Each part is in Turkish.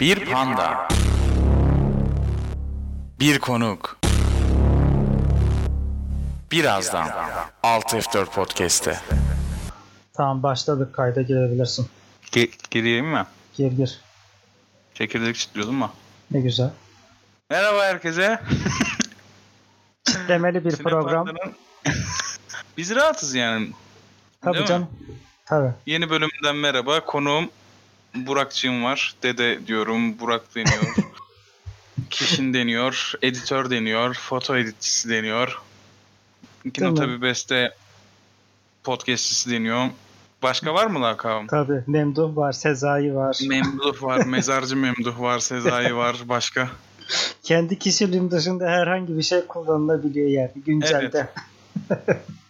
Bir panda. Bir konuk. Birazdan Alt F4 Podcast'te. Tamam başladık kayda girebilirsin. Ge gireyim mi? Gir gir. Çekirdek çitliyordum mu? Ne güzel. Merhaba herkese. Demeli bir program. Biz rahatız yani. Tabii Değil mi? canım. Tabii. Yeni bölümden merhaba. Konuğum Burakçığım var. Dede diyorum. Burak deniyor. Kişin deniyor. Editör deniyor. Foto editçisi deniyor. Kino Tamam. tabi beste podcastçisi deniyor. Başka var mı lakabım? Tabii. Memduh var, Sezai var. Memduh var, mezarcı Memduh var, Sezai var, başka. Kendi kişiliğim dışında herhangi bir şey kullanılabiliyor yani güncelde.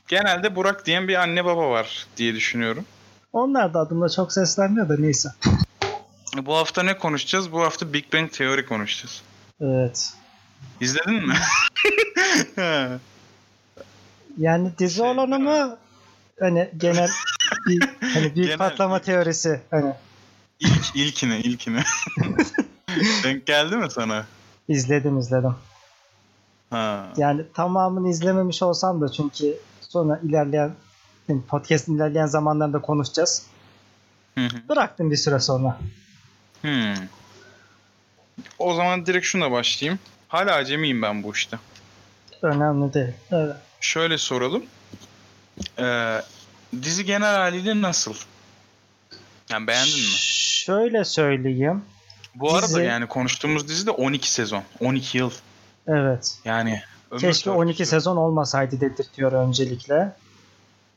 Genelde Burak diyen bir anne baba var diye düşünüyorum. Onlar da adımla çok seslenmiyor da neyse. Bu hafta ne konuşacağız? Bu hafta Big Bang Theory konuşacağız. Evet. İzledin mi? Yani dizi Şey, olanı mı hani genel bir hani büyük Genel. patlama teorisi hani İlk, ilkine, ilkine. Denk geldi mi sana? izledim izledim. Ha. Yani tamamını izlememiş olsam da çünkü sonra ilerleyen podcast'in ilerleyen zamanlarında konuşacağız. Hı hı. Bıraktım bir süre sonra. Hmm. O zaman direkt şuna başlayayım. Hala acemiyim ben bu işte. Önemli değil. Evet. Şöyle soralım. Ee, dizi genel haliyle nasıl? Yani beğendin mi? Şöyle söyleyeyim. Bu arada Dizi- yani konuştuğumuz dizi de 12 sezon. 12 yıl. Evet. Yani ömür Keşke 12 törpüsü. sezon olmasaydı dedirtiyor öncelikle.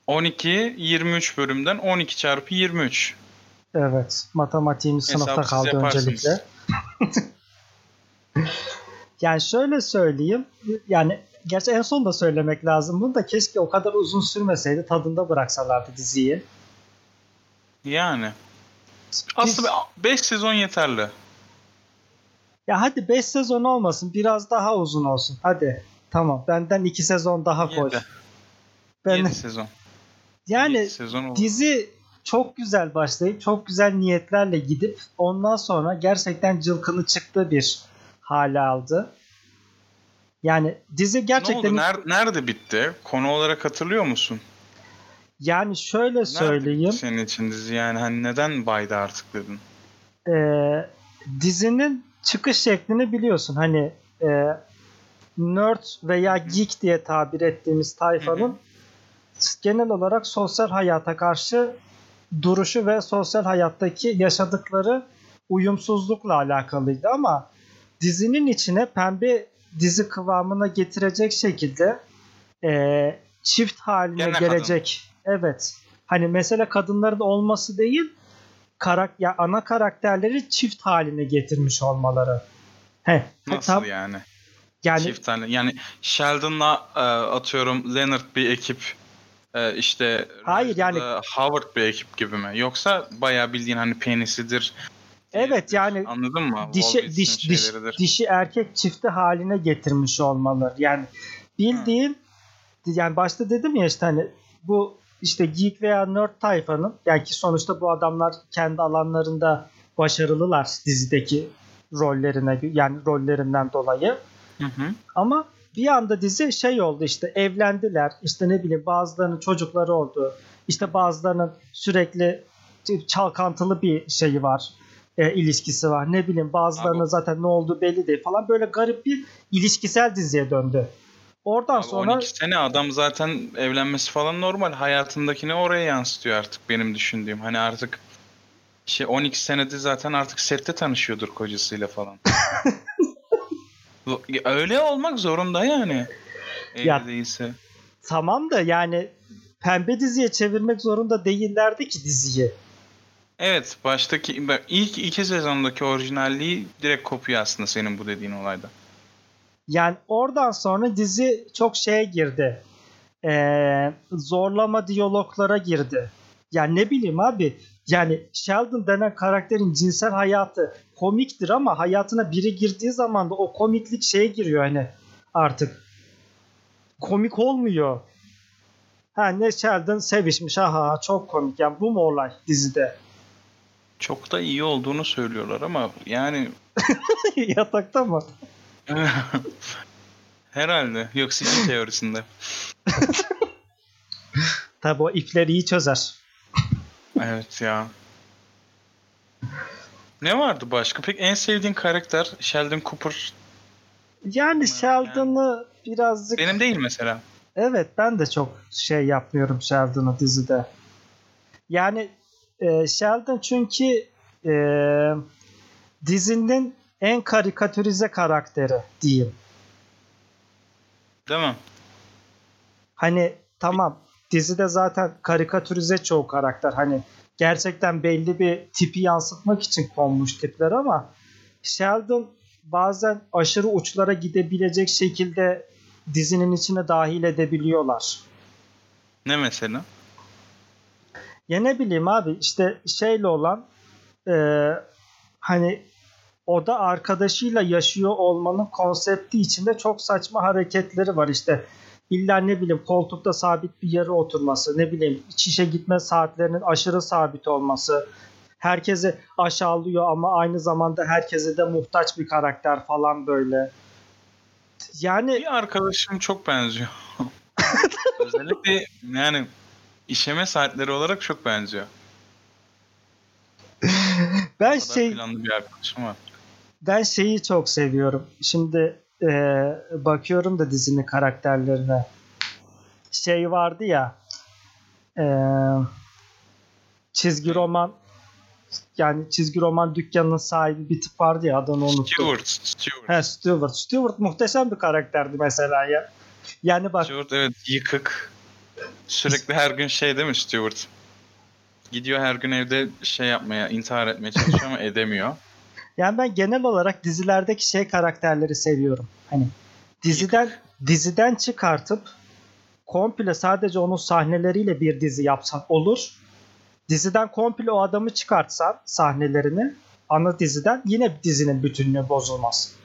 12 23 bölümden 12 çarpı 23. Evet. Matematiğimiz Hesabı sınıfta siz kaldı öncelikle. yani şöyle söyleyeyim. Yani gerçi en son da söylemek lazım. Bunu da keşke o kadar uzun sürmeseydi. Tadında bıraksalardı diziyi. Yani. Aslında 5 sezon yeterli. Ya hadi 5 sezon olmasın. Biraz daha uzun olsun. Hadi. Tamam. Benden 2 sezon daha koy. Yedi. Ben 7 sezon. Yani sezon dizi çok güzel başlayıp çok güzel niyetlerle gidip ondan sonra gerçekten cılkını çıktığı bir hale aldı. Yani dizi Ne oldu? gerçekten Ner- nerede bitti? Konu olarak hatırlıyor musun? yani şöyle Nerede söyleyeyim. senin için dizi yani hani neden baydı artık dedin? Ee, dizinin çıkış şeklini biliyorsun. Hani e, nerd veya geek diye tabir ettiğimiz tayfanın genel olarak sosyal hayata karşı duruşu ve sosyal hayattaki yaşadıkları uyumsuzlukla alakalıydı ama dizinin içine pembe dizi kıvamına getirecek şekilde e, çift haline Gene gelecek. Evet. Hani mesele kadınların olması değil, karak ya ana karakterleri çift haline getirmiş olmaları. He, Nasıl tam- yani? yani Çift tane. Yani Sheldon'la e, atıyorum Leonard bir ekip e, işte Hayır, yani- Rose'la Howard bir ekip gibi mi? Yoksa bayağı bildiğin hani penisidir. Evet, yani Anladın mı? dişi diş, diş, dişi erkek çifti haline getirmiş olmaları. Yani bildiğin yani başta dedim ya işte hani bu işte geek veya nerd tayfanın yani ki sonuçta bu adamlar kendi alanlarında başarılılar dizideki rollerine yani rollerinden dolayı. Hı hı. Ama bir anda dizi şey oldu işte evlendiler işte ne bileyim bazılarının çocukları oldu işte bazılarının sürekli çalkantılı bir şeyi var e, ilişkisi var ne bileyim bazılarının Abi- zaten ne olduğu belli değil falan böyle garip bir ilişkisel diziye döndü. Oradan Abi sonra 12 sene adam zaten evlenmesi falan normal. Hayatındakini oraya yansıtıyor artık benim düşündüğüm. Hani artık şey 12 senede zaten artık sette tanışıyordur kocasıyla falan. Öyle olmak zorunda yani. Ya- değilse. tamam da yani pembe diziye çevirmek zorunda değillerdi ki diziyi. Evet baştaki ilk iki sezondaki orijinalliği direkt kopuyor aslında senin bu dediğin olayda. Yani oradan sonra dizi çok şeye girdi. Ee, zorlama diyaloglara girdi. Yani ne bileyim abi. Yani Sheldon denen karakterin cinsel hayatı komiktir ama hayatına biri girdiği zaman da o komiklik şeye giriyor hani artık. Komik olmuyor. Ha ne Sheldon sevişmiş aha çok komik. Yani bu mu olay dizide? çok da iyi olduğunu söylüyorlar ama yani Yatakta mı? herhalde yok sicil teorisinde. Tabi o ipleri iyi çözer. Evet ya. Ne vardı başka? Peki en sevdiğin karakter Sheldon Cooper Yani Sheldon'ı birazcık... benim değil mesela. Evet ben de çok şey yapmıyorum Sheldon'ı dizide. Yani e, Sheldon çünkü e, dizinin en karikatürize karakteri diyeyim. Değil mi? Hani tamam dizide zaten karikatürize çoğu karakter. Hani gerçekten belli bir tipi yansıtmak için konmuş tipler ama Sheldon bazen aşırı uçlara gidebilecek şekilde dizinin içine dahil edebiliyorlar. Ne mesela? Ya ne bileyim abi işte şeyle olan e, hani o da arkadaşıyla yaşıyor olmanın konsepti içinde çok saçma hareketleri var işte. İlla ne bileyim koltukta sabit bir yere oturması, ne bileyim iç işe gitme saatlerinin aşırı sabit olması, herkesi aşağılıyor ama aynı zamanda herkese de muhtaç bir karakter falan böyle. Yani Bir arkadaşım çok benziyor. Özellikle yani işeme saatleri olarak çok benziyor. ben şey planlı bir arkadaşım var. ben şeyi çok seviyorum. Şimdi e, bakıyorum da dizinin karakterlerine. Şey vardı ya e, çizgi roman yani çizgi roman dükkanının sahibi bir tip vardı ya adını unuttum. Stewart. Stewart. He Stewart. Stewart muhteşem bir karakterdi mesela ya. Yani bak Stewart evet yıkık. Sürekli her gün şey değil mi Stewart? Gidiyor her gün evde şey yapmaya, intihar etmeye çalışıyor ama edemiyor. Yani ben genel olarak dizilerdeki şey karakterleri seviyorum. Hani diziden diziden çıkartıp komple sadece onun sahneleriyle bir dizi yapsan olur. Diziden komple o adamı çıkartsan sahnelerini ana diziden yine dizinin bütünlüğü bozulmaz.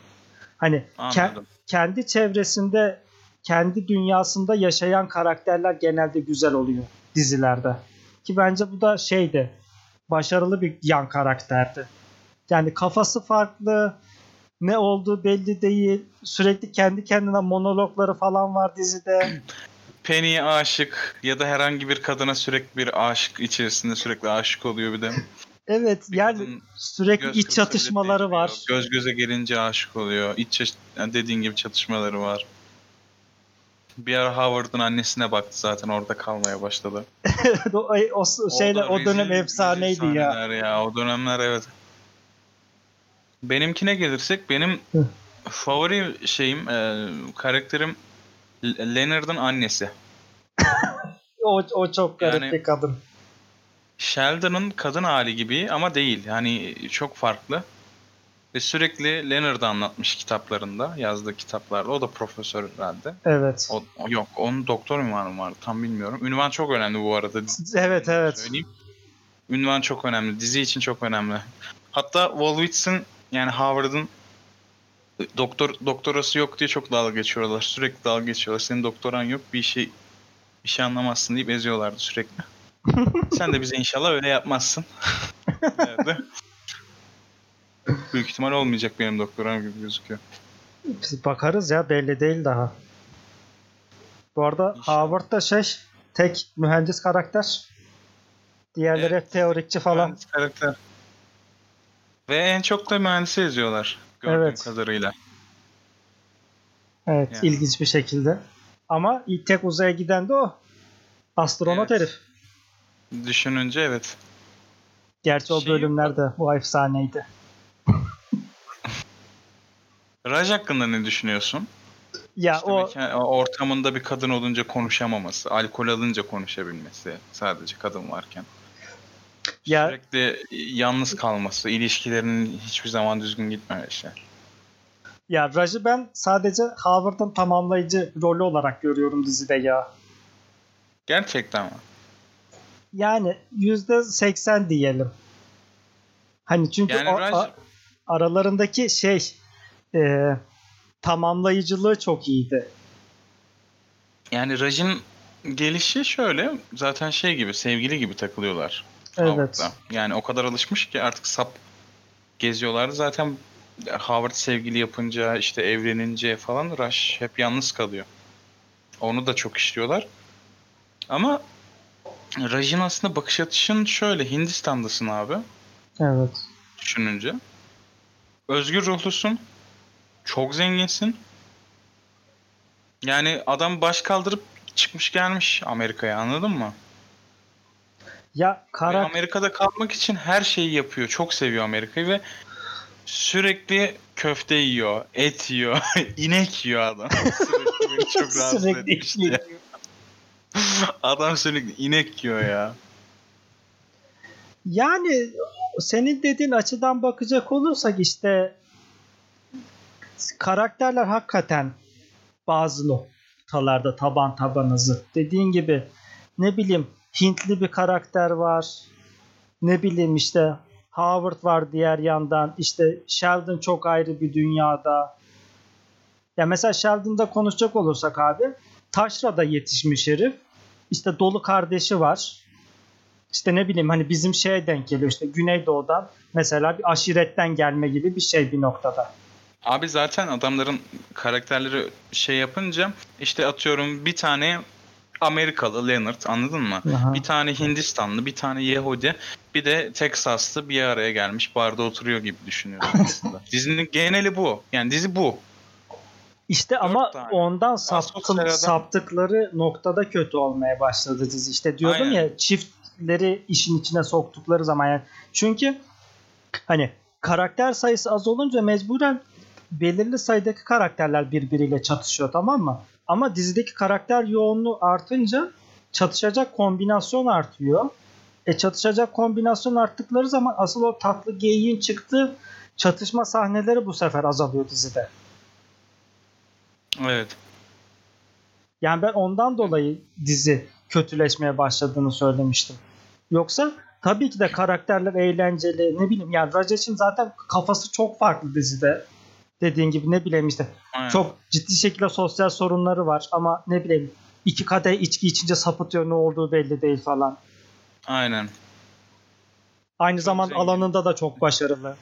Hani ke- kendi çevresinde kendi dünyasında yaşayan karakterler genelde güzel oluyor dizilerde. Ki bence bu da şeydi. Başarılı bir yan karakterdi. Yani kafası farklı, ne olduğu belli değil. Sürekli kendi kendine monologları falan var dizide. Penny'e aşık ya da herhangi bir kadına sürekli bir aşık içerisinde sürekli aşık oluyor bir de. Evet Bir yani sürekli iç çatışmaları var. Göz göze gelince aşık oluyor. İç yani dediğin gibi çatışmaları var. Bir ara Howard'ın annesine baktı zaten orada kalmaya başladı. o, o, şeyler, da o dönem efsaneydi ya. ya. O dönemler evet. Benimkine gelirsek benim Hı. favori şeyim, e, karakterim Leonard'ın annesi. O, o çok garip Yani- bir kadın. Sheldon'ın kadın hali gibi ama değil. Yani çok farklı. Ve sürekli Leonard'ı anlatmış kitaplarında, yazdığı kitaplarda. O da profesör herhalde. Evet. O, yok, onun doktor ünvanı var. Tam bilmiyorum. Ünvan çok önemli bu arada. Evet evet. Söyleyeyim. Ünvan çok önemli. Dizi için çok önemli. Hatta Wolwitz'in yani Howard'ın doktor doktorası yok diye çok dalga geçiyorlar. Sürekli dalga geçiyorlar. Senin doktoran yok bir şey bir şey anlamazsın deyip eziyorlardı sürekli. Sen de bize inşallah öyle yapmazsın. Büyük ihtimal olmayacak benim doktoram gibi gözüküyor. Biz bakarız ya belli değil daha. Bu arada İnşallah. Howard da şey tek mühendis karakter. Diğerleri Evet. teorikçi falan. Mühendis karakter. Ve en çok da mühendisi eziyorlar. Gördüğüm Evet. kadarıyla. Evet Yani. ilginç bir şekilde. Ama ilk tek uzaya giden de o. Astronot Evet. herif. Düşününce evet. Gerçi o Şey- bölümlerde bu efsaneydi. Raj hakkında ne düşünüyorsun? Ya İşte o mekan- ortamında bir kadın olunca konuşamaması, alkol alınca konuşabilmesi sadece kadın varken. Ya- Sürekli yalnız kalması, ilişkilerinin hiçbir zaman düzgün gitmemesi. ya Raj'ı ben sadece Howard'ın tamamlayıcı rolü olarak görüyorum dizide ya. Gerçekten mi? Yani %80 diyelim. Hani çünkü Yani o- Raj a- aralarındaki şey e, tamamlayıcılığı çok iyiydi. yani Raj'ın gelişi şöyle zaten şey gibi sevgili gibi takılıyorlar. Evet. Howard'la. Yani o kadar alışmış ki artık sap geziyorlardı. Zaten Howard sevgili yapınca işte evlenince falan Rush hep yalnız kalıyor. Onu da çok işliyorlar. Ama Raj'ın aslında bakış atışın şöyle Hindistan'dasın abi Evet. düşününce. Özgür ruhlusun. Çok zenginsin. Yani adam baş kaldırıp çıkmış gelmiş Amerika'ya anladın mı? Ya Ve karak Amerika'da kalmak için her şeyi yapıyor. Çok seviyor Amerika'yı ve sürekli köfte yiyor, et yiyor, inek yiyor adam. Sürekli beni çok rahatsız sürekli etmişti. Adam sürekli inek yiyor ya. Yani senin dediğin açıdan bakacak olursak işte karakterler hakikaten bazı noktalarda taban tabana zıt. Dediğin gibi ne bileyim Hintli bir karakter var. Ne bileyim işte Howard var diğer yandan. İşte Sheldon çok ayrı bir dünyada. Ya mesela Sheldon'da konuşacak olursak abi Taşra'da yetişmiş herif. İşte dolu kardeşi var işte ne bileyim hani bizim şeye denk geliyor işte Güneydoğu'dan mesela bir aşiretten gelme gibi bir şey bir noktada. Abi zaten adamların karakterleri şey yapınca işte atıyorum bir tane Amerikalı Leonard anladın mı? Aha. Bir tane Hindistanlı, bir tane Yahudi, bir de Teksaslı bir araya gelmiş barda oturuyor gibi düşünüyorum aslında. Dizinin geneli bu. Yani dizi bu. İşte ama tane. ondan saptı, Asosyal adam. saptıkları noktada kötü olmaya başladı dizi. İşte diyordum Aynen. ya çiftleri işin içine soktukları zaman yani. Çünkü hani karakter sayısı az olunca mecburen belirli sayıdaki karakterler birbiriyle çatışıyor tamam mı? Ama dizideki karakter yoğunluğu artınca çatışacak kombinasyon artıyor. E çatışacak kombinasyon arttıkları zaman asıl o tatlı geyiğin çıktığı çatışma sahneleri bu sefer azalıyor dizide. Evet. Yani ben ondan dolayı dizi kötüleşmeye başladığını söylemiştim. Yoksa tabii ki de karakterler eğlenceli. Ne bileyim yani Rajesh'in zaten kafası çok farklı dizide. Dediğin gibi ne bileyim işte Aynen. çok ciddi şekilde sosyal sorunları var ama ne bileyim iki kadeh içki içince sapıtıyor ne olduğu belli değil falan. Aynen. Aynı Çok zaman zengin. alanında da çok başarılı.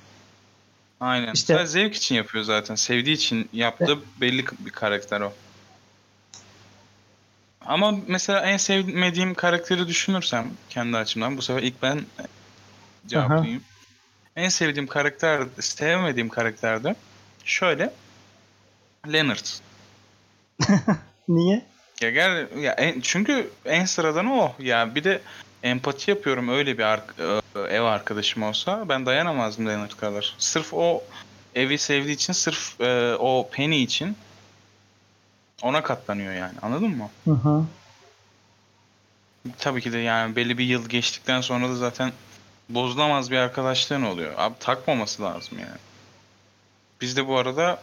Aynen. İşte- Sadece zevk için yapıyor zaten. Sevdiği için yaptığı belli bir karakter o. Ama mesela en sevmediğim karakteri düşünürsem kendi açımdan bu sefer ilk ben cevaplayayım. En sevdiğim karakter, sevmediğim karakterde şöyle Leonard. Niye? Ya gel ya en, çünkü en sıradan o. Ya bir de empati yapıyorum öyle bir ar- e, ev arkadaşım olsa ben dayanamazdım Leonard kadar. Sırf o evi sevdiği için sırf e, o Penny için ona katlanıyor yani. Anladın mı? Hı hı. Tabii ki de yani belli bir yıl geçtikten sonra da zaten bozulamaz bir arkadaşlığın oluyor. Abi takmaması lazım yani. Biz de bu arada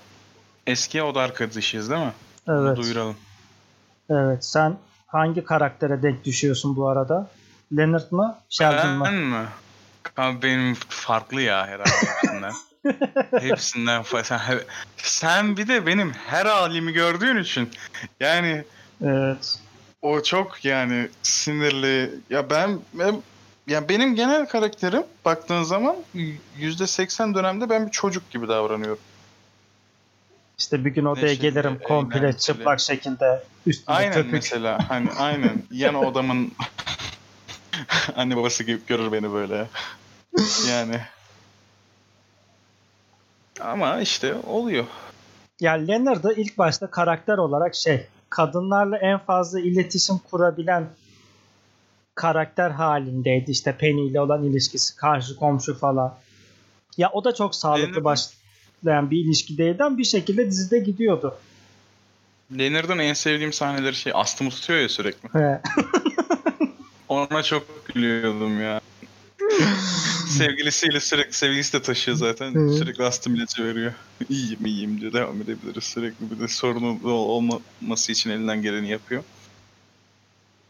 eski oda arkadaşıyız değil mi? Bunu Evet. Duyuralım. Evet. Sen hangi karaktere denk düşüyorsun bu arada? Leonard mı? Sheldon mı? Ben mi? Abi benim farklı ya herhalde hepsinden. hepsinden sen, sen bir de benim her halimi gördüğün için yani Evet. o çok yani sinirli. Ya ben, ben ya benim genel karakterim baktığın zaman yüzde seksen dönemde ben bir çocuk gibi davranıyorum. İşte bir gün odaya Neşeli, gelirim komple eğlenceli. çıplak şekilde üstünde Aynen köpük. mesela hani aynen yan odamın anne babası gibi görür beni böyle. Yani ama işte oluyor. Ya Leonard'ı ilk başta karakter olarak şey kadınlarla en fazla iletişim kurabilen karakter halindeydi. İşte Penny ile olan ilişkisi karşı komşu falan. Ya o da çok sağlıklı başlayan bir ilişki değildi ama bir şekilde dizide gidiyordu. Leonard'ın en sevdiğim sahneleri şey astımı tutuyor ya sürekli. He. Ona çok gülüyordum ya. Sevgilisiyle sürekli sevgilisi de taşıyor zaten. Hı. Sürekli astım ilacı veriyor. İyiyim iyiyim diyor. Devam edebiliriz. Sürekli bir de sorunu olmaması için elinden geleni yapıyor.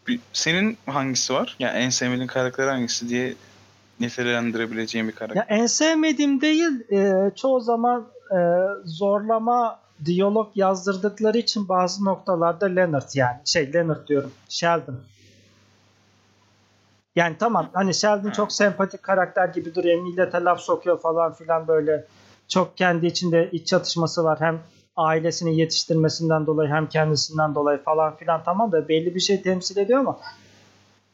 Bir- Senin hangisi var? Yani en sevmediğin karakter hangisi diye nitelendirebileceğim bir karakter. Ya en sevmediğim değil e, çoğu zaman e, zorlama diyalog yazdırdıkları için bazı noktalarda Leonard yani şey Leonard diyorum Sheldon. Yani tamam hani Sheldon çok sempatik karakter gibi duruyor. Millete laf sokuyor falan filan böyle. Çok kendi içinde iç çatışması var. Hem ailesini yetiştirmesinden dolayı hem kendisinden dolayı falan filan tamam da belli bir şey temsil ediyor ama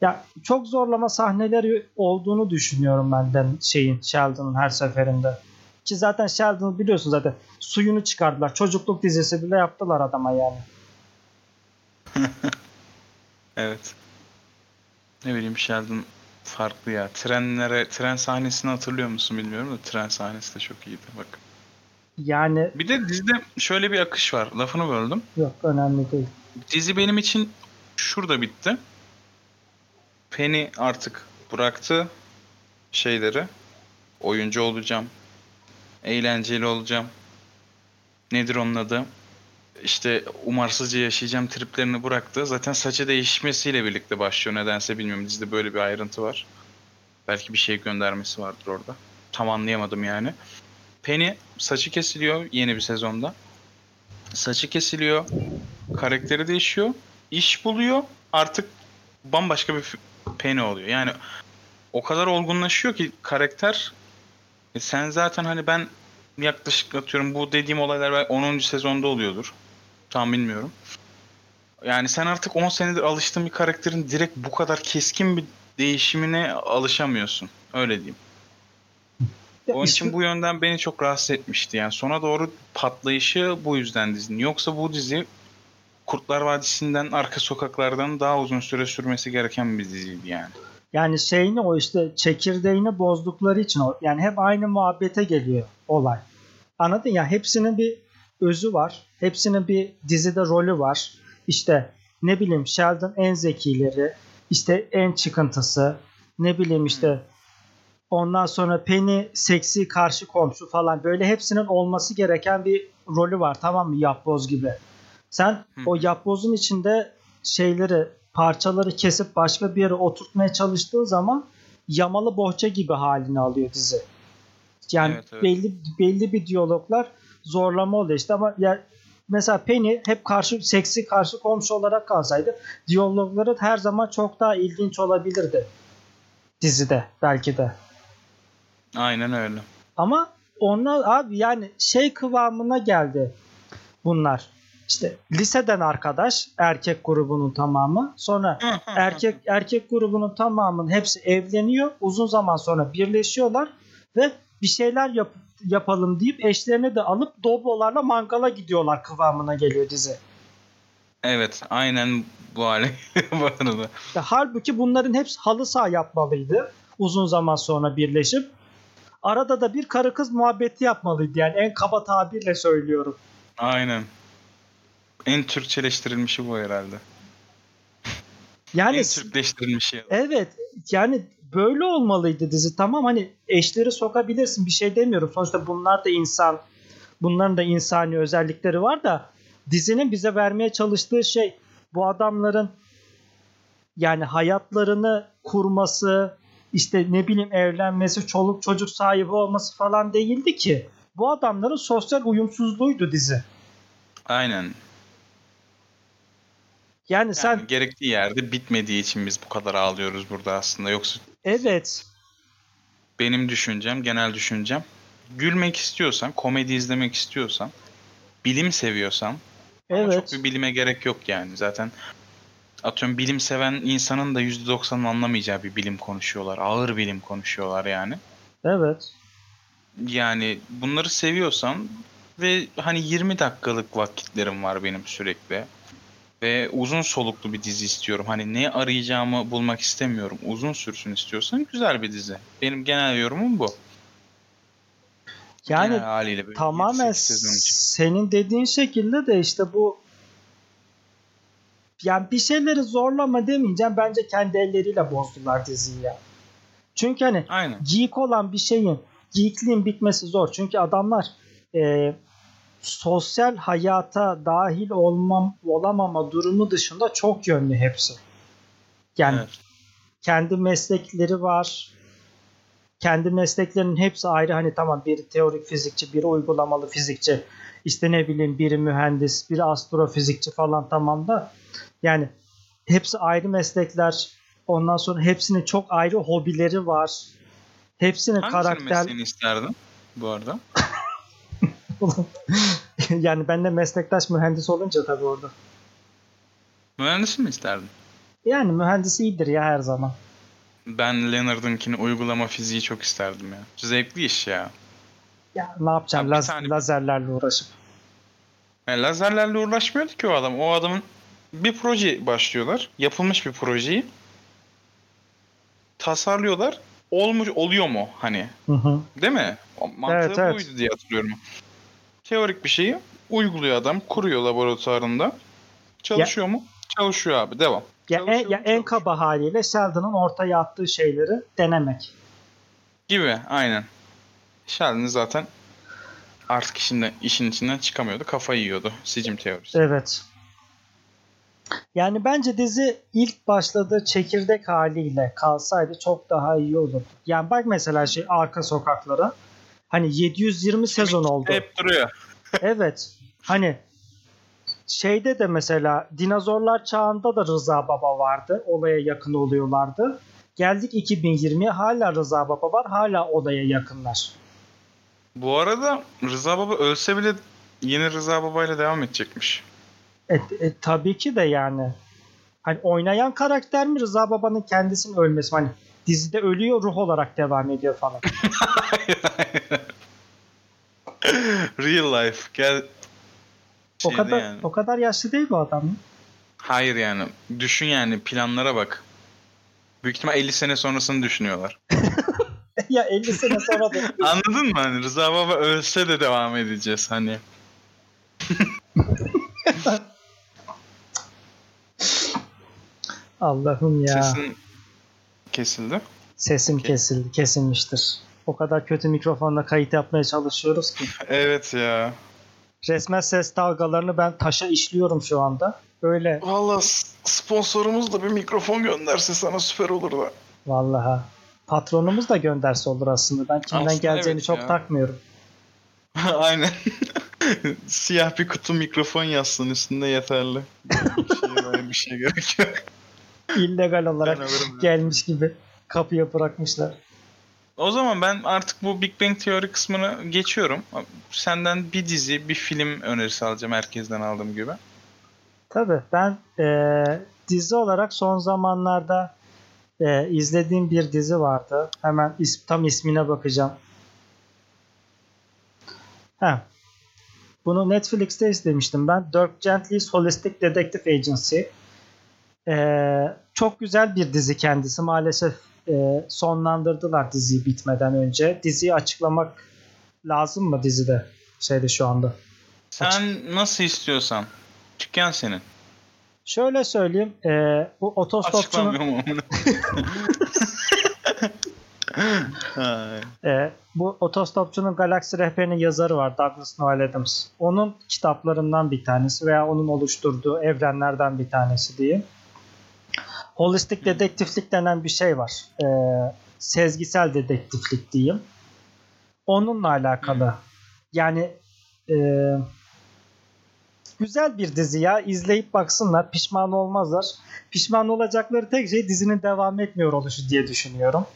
ya çok zorlama sahneleri olduğunu düşünüyorum benden şeyin Sheldon'ın her seferinde. Ki zaten Sheldon'ı biliyorsun zaten suyunu çıkardılar. Çocukluk dizisi bile yaptılar adama yani. Evet. Ne bileyim Sheldon farklı ya. Trenlere, tren sahnesini hatırlıyor musun bilmiyorum da tren sahnesi de çok iyiydi bak. Yani Bir de dizide şöyle bir akış var. Lafını böldüm. yok önemli değil. Dizi benim için şurada bitti. Penny artık bıraktı şeyleri. Oyuncu olacağım. Eğlenceli olacağım. Nedir onun adı? İşte umarsızca yaşayacağım triplerini bıraktı. Zaten saçı değişmesiyle birlikte başlıyor. Nedense bilmiyorum. Dizide böyle bir ayrıntı var. Belki bir şey göndermesi vardır orada. Tam anlayamadım yani. Penny saçı kesiliyor yeni bir sezonda. Saçı kesiliyor. Karakteri değişiyor. iş buluyor. Artık bambaşka bir Penny oluyor. Yani o kadar olgunlaşıyor ki karakter e sen zaten hani ben yaklaşık atıyorum bu dediğim olaylar belki 10. sezonda oluyordur. Tam bilmiyorum. Yani sen artık 10 senedir alıştığın bir karakterin direkt bu kadar keskin bir değişimine alışamıyorsun. Öyle diyeyim. Ya Onun işte- için bu yönden beni çok rahatsız etmişti. Yani sona doğru patlayışı bu yüzden dizinin. Yoksa bu dizi Kurtlar Vadisi'nden arka sokaklardan daha uzun süre sürmesi gereken bir diziydi yani. Yani şeyini o işte çekirdeğini bozdukları için yani hep aynı muhabbete geliyor olay. Anladın ya hepsinin bir özü var. Hepsinin bir dizide rolü var. İşte ne bileyim Sheldon en zekileri, işte en çıkıntısı, ne bileyim işte ondan sonra Penny seksi karşı komşu falan böyle hepsinin olması gereken bir rolü var tamam mı yapboz gibi. Sen Hı. o yapbozun içinde şeyleri parçaları kesip başka bir yere oturtmaya çalıştığın zaman yamalı bohça gibi halini alıyor dizi. Yani Evet, evet. belli belli bir diyaloglar zorlama oluyor işte ama ya mesela Penny hep karşı seksi karşı komşu olarak kalsaydı diyalogları her zaman çok daha ilginç olabilirdi dizide belki de. Aynen öyle. Ama onlar abi yani şey kıvamına geldi bunlar. İşte liseden arkadaş erkek grubunun tamamı. Sonra erkek erkek grubunun tamamının hepsi evleniyor. Uzun zaman sonra birleşiyorlar ve bir şeyler yap, yapalım deyip eşlerini de alıp doblolarla mangala gidiyorlar kıvamına geliyor dizi. Evet, aynen bu hale. Ya halbuki bunların hepsi halı saha yapmalıydı. Uzun zaman sonra birleşip. Arada da bir karı kız muhabbeti yapmalıydı. Yani en kaba tabirle söylüyorum. Aynen. En Türkçeleştirilmişi bu herhalde. Yani en Türkleştirilmişi. evet yani böyle olmalıydı dizi. Tamam hani eşleri sokabilirsin bir şey demiyorum. Sonuçta bunlar da insan. Bunların da insani özellikleri var da dizinin bize vermeye çalıştığı şey bu adamların yani hayatlarını kurması, işte ne bileyim evlenmesi, çoluk çocuk sahibi olması falan değildi ki. Bu adamların sosyal uyumsuzluğuydu dizi. Aynen. Yani sen Yani gerektiği yerde bitmediği için biz bu kadar ağlıyoruz burada aslında. Yoksa evet benim düşüncem, genel düşüncem gülmek istiyorsan, komedi izlemek istiyorsan, bilim seviyorsan ama evet çok bir bilime gerek yok yani. Zaten atıyorum bilim seven insanın da %90'ın anlamayacağı bir bilim konuşuyorlar. Ağır bilim konuşuyorlar yani. evet Yani bunları seviyorsan ve hani 20 dakikalık vakitlerim var benim sürekli. Ve uzun soluklu bir dizi istiyorum. Hani ne arayacağımı bulmak istemiyorum. Uzun sürsün istiyorsan güzel bir dizi. Benim genel yorumum bu. yani tamamen 7-8 sezon için. senin dediğin şekilde de işte bu yani bir şeyleri zorlama demeyeceğim. Bence kendi elleriyle bozdular diziyi ya. Çünkü hani Aynen. geek olan bir şeyin geekliğin bitmesi zor. Çünkü adamlar e, sosyal hayata dahil olmam olamama durumu dışında çok yönlü hepsi. Yani Evet. kendi meslekleri var. Kendi mesleklerinin hepsi ayrı. Hani tamam biri teorik fizikçi, biri uygulamalı fizikçi. İşte ne bileyim biri mühendis, biri astrofizikçi falan tamam da yani hepsi ayrı meslekler. Ondan sonra hepsinin çok ayrı hobileri var. Hepsinin Hangisinin karakter mesleğini isterdin bu arada? yani ben de meslektaş mühendis olunca tabii orada. Mühendis mi isterdin? Yani mühendis iyidir ya her zaman. Ben Leonard'ınkini uygulama fiziği çok isterdim ya. Zevkli iş ya. Ya ne Abi bir laz- tane- lazerlerle uğraşıp. Yani lazerlerle uğraşmıyordu ki o adam. O adamın bir proje başlıyorlar. Yapılmış bir projeyi tasarlıyorlar. Olmuş oluyor mu hani? Hı hı. Değil mi? O Mantığı Evet, evet. buydu diye hatırlıyorum. Teorik bir şeyi uyguluyor adam. Kuruyor laboratuvarında. Çalışıyor mu? Çalışıyor abi. Devam. Ya, en, ya en kaba haliyle Sheldon'ın ortaya attığı şeyleri denemek. Gibi aynen. Sheldon zaten artık işinden, işin içinden çıkamıyordu. Kafayı yiyordu. Sicim teorisi. Evet. Yani bence dizi ilk başladığı çekirdek haliyle kalsaydı çok daha iyi olurdu. Yani bak mesela şey arka sokaklara. Hani 720 sezon oldu. Hep duruyor. Evet. Hani şeyde de mesela dinozorlar çağında da Rıza Baba vardı. Olaya yakın oluyorlardı. Geldik 2020'ye hala Rıza Baba var. Hala olaya yakınlar. Bu arada Rıza Baba ölse bile yeni Rıza Baba ile devam edecekmiş. E, e, tabii ki de yani. Hani oynayan karakter mi Rıza Baba'nın kendisinin ölmesi? Hani dizide ölüyor ruh olarak devam ediyor falan. Real life. Gel. O kadar yani. o kadar yaşlı değil bu adam. Hayır yani. Düşün yani planlara bak. Büyük ihtimal 50 sene sonrasını düşünüyorlar. ya 50 sene sonra da Anladın mı? Hani Rıza Baba ölse de devam edeceğiz hani. Allah'ım ya. Sesin kesildi. Sesim Okey. kesildi, kesilmiştir. O kadar kötü mikrofonla kayıt yapmaya çalışıyoruz ki. Evet ya. Resmen ses dalgalarını ben taşa işliyorum şu anda. Öyle Valla sponsorumuz da bir mikrofon gönderse sana süper olur da. vallaha. Patronumuz da gönderse olur aslında. Ben kimden Aslında geleceğini evet çok ya. takmıyorum. Aynen. Siyah bir kutu mikrofon yazsın üstünde yeterli. Bir şey, bir şey gerek yok. İllegal olarak gelmiş gibi kapıya bırakmışlar. O zaman ben artık bu Big Bang Theory kısmını geçiyorum. Senden bir dizi, bir film önerisi alacağım herkesten aldığım gibi. Tabii ben e, dizi olarak son zamanlarda e, izlediğim bir dizi vardı. Hemen is- tam ismine bakacağım. Heh. Bunu Netflix'te izlemiştim ben. Dirk Gently's Holistic Detective Agency. E, çok güzel bir dizi kendisi. Maalesef e, sonlandırdılar diziyi bitmeden önce. Diziyi açıklamak lazım mı dizide? Şeyde şu anda. Sen nasıl istiyorsan. Dükkan senin. Şöyle söyleyeyim. E, bu otostopçunun. E, bu otostopçunun galaksi rehberinin yazarı var Douglas Noel Adams. Onun kitaplarından bir tanesi veya onun oluşturduğu evrenlerden bir tanesi diyeyim. Holistik dedektiflik denen bir şey var. E, sezgisel dedektiflik diyeyim. Onunla alakalı. Yani e, güzel bir dizi ya. İzleyip baksınlar. Pişman olmazlar. Pişman olacakları tek şey dizinin devam etmiyor oluşu diye düşünüyorum.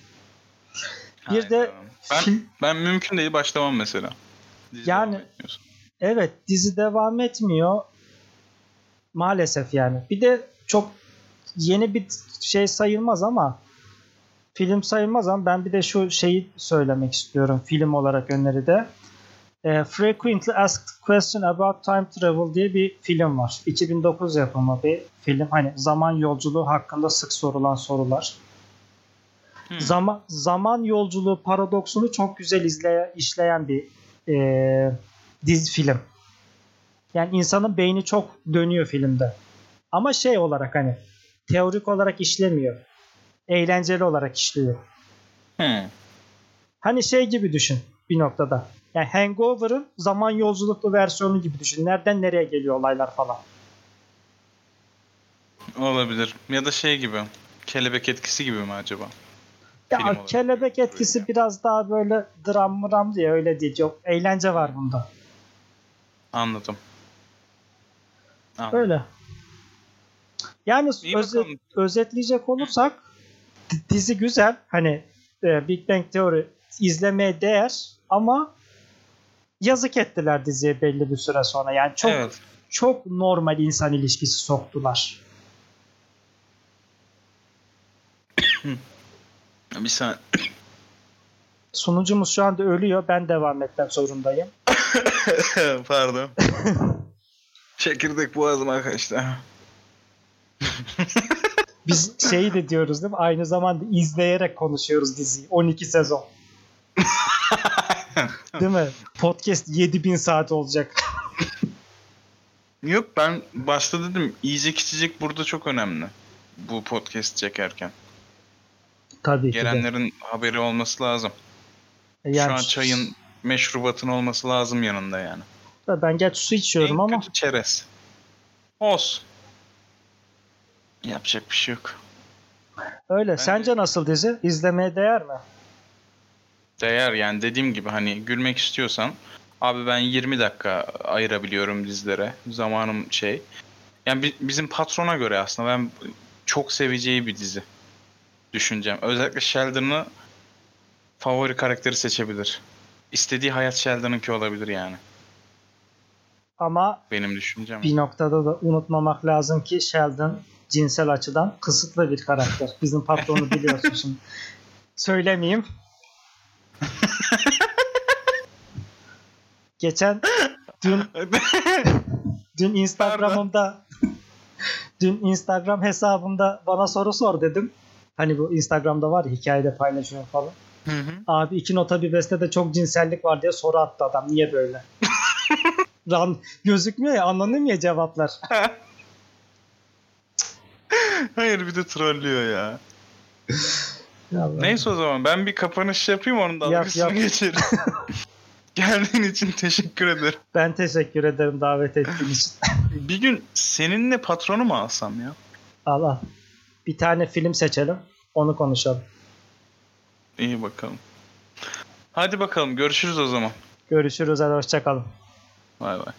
Bir de Hayda. ben, film- ben mümkün değil başlamam mesela. Dizi Yani-. Evet dizi devam etmiyor. Maalesef yani. Bir de çok yeni bir şey sayılmaz ama film sayılmaz ama ben bir de şu şeyi söylemek istiyorum film olarak öneride. E, Frequently Asked Question About Time Travel diye bir film var. 2009 yapımı bir film. Hani zaman yolculuğu hakkında sık sorulan sorular. Hmm. Zaman zaman yolculuğu paradoksunu çok güzel izleye, işleyen bir e, dizi film. Yani insanın beyni çok dönüyor filmde. Ama şey olarak hani teorik olarak işlemiyor. Eğlenceli olarak işliyor. Hmm. Hani şey gibi düşün bir noktada. Yani Hangover'ın zaman yolculuklu versiyonu gibi düşün. Nereden nereye geliyor olaylar falan. Olabilir. Ya da şey gibi. Kelebek etkisi gibi mi acaba? Film Ya olarak kelebek böyle etkisi yani. biraz daha böyle dram mram diye öyle değil. Çok eğlence var bunda. Anladım. Anladım. Öyle. Yani İyi öze- bakalım. özetleyecek olursak di- dizi güzel. Hani e, Big Bang Theory izlemeye değer ama yazık ettiler diziye belli bir süre sonra. Yani çok Evet. çok normal insan ilişkisi soktular. Bir saniye. Sunucumuz şu anda ölüyor. Ben devam etmek zorundayım. Pardon. Çekirdek boğazıma kaçtı. Biz şeyi de diyoruz değil mi? Aynı zamanda izleyerek konuşuyoruz diziyi. 12 sezon. değil mi? Podcast 7000 saat olacak. Yok ben başta dedim yiyecek içecek burada çok önemli. Bu podcast çekerken. Tabii ki de. Gelenlerin haberi olması lazım. Yani Şu an çayın meşrubatın olması lazım yanında yani. ben geç su içiyorum en ama kötü çerez. Olsun. Yapacak bir şey yok. öyle. Sence nasıl dizi? İzlemeye değer mi? Değer yani dediğim gibi hani gülmek istiyorsan abi ben 20 dakika ayırabiliyorum dizilere. Zamanım şey. Yani bi- bizim patrona göre aslında ben çok seveceği bir dizi düşüneceğim. Özellikle Sheldon'ı favori karakteri seçebilir. İstediği hayat Sheldon'ınki olabilir yani. Ama Benim düşüncem. bir noktada da unutmamak lazım ki Sheldon cinsel açıdan kısıtlı bir karakter. Bizim patronu biliyorsun şimdi. Söylemeyeyim. Geçen dün dün Instagram'ımda dün Instagram hesabımda bana soru sor dedim. Hani bu Instagram'da var ya hikayede paylaşıyorum falan. Hı hı. Abi iki nota bir bestede çok cinsellik var diye soru attı adam. Niye böyle? Ran gözükmüyor ya anlanmıyor cevaplar. Hayır bir de trollüyor ya. Neyse o zaman ben bir kapanış yapayım onun dalgasını yap. geçelim. Geldiğin için teşekkür ederim. Ben teşekkür ederim davet ettiğin için. Bir gün seninle patronu mu alsam ya? Allah. Bir tane film seçelim. Onu konuşalım. İyi bakalım. Hadi bakalım görüşürüz o zaman. Görüşürüz. Hadi hoşçakalın. Bay bay.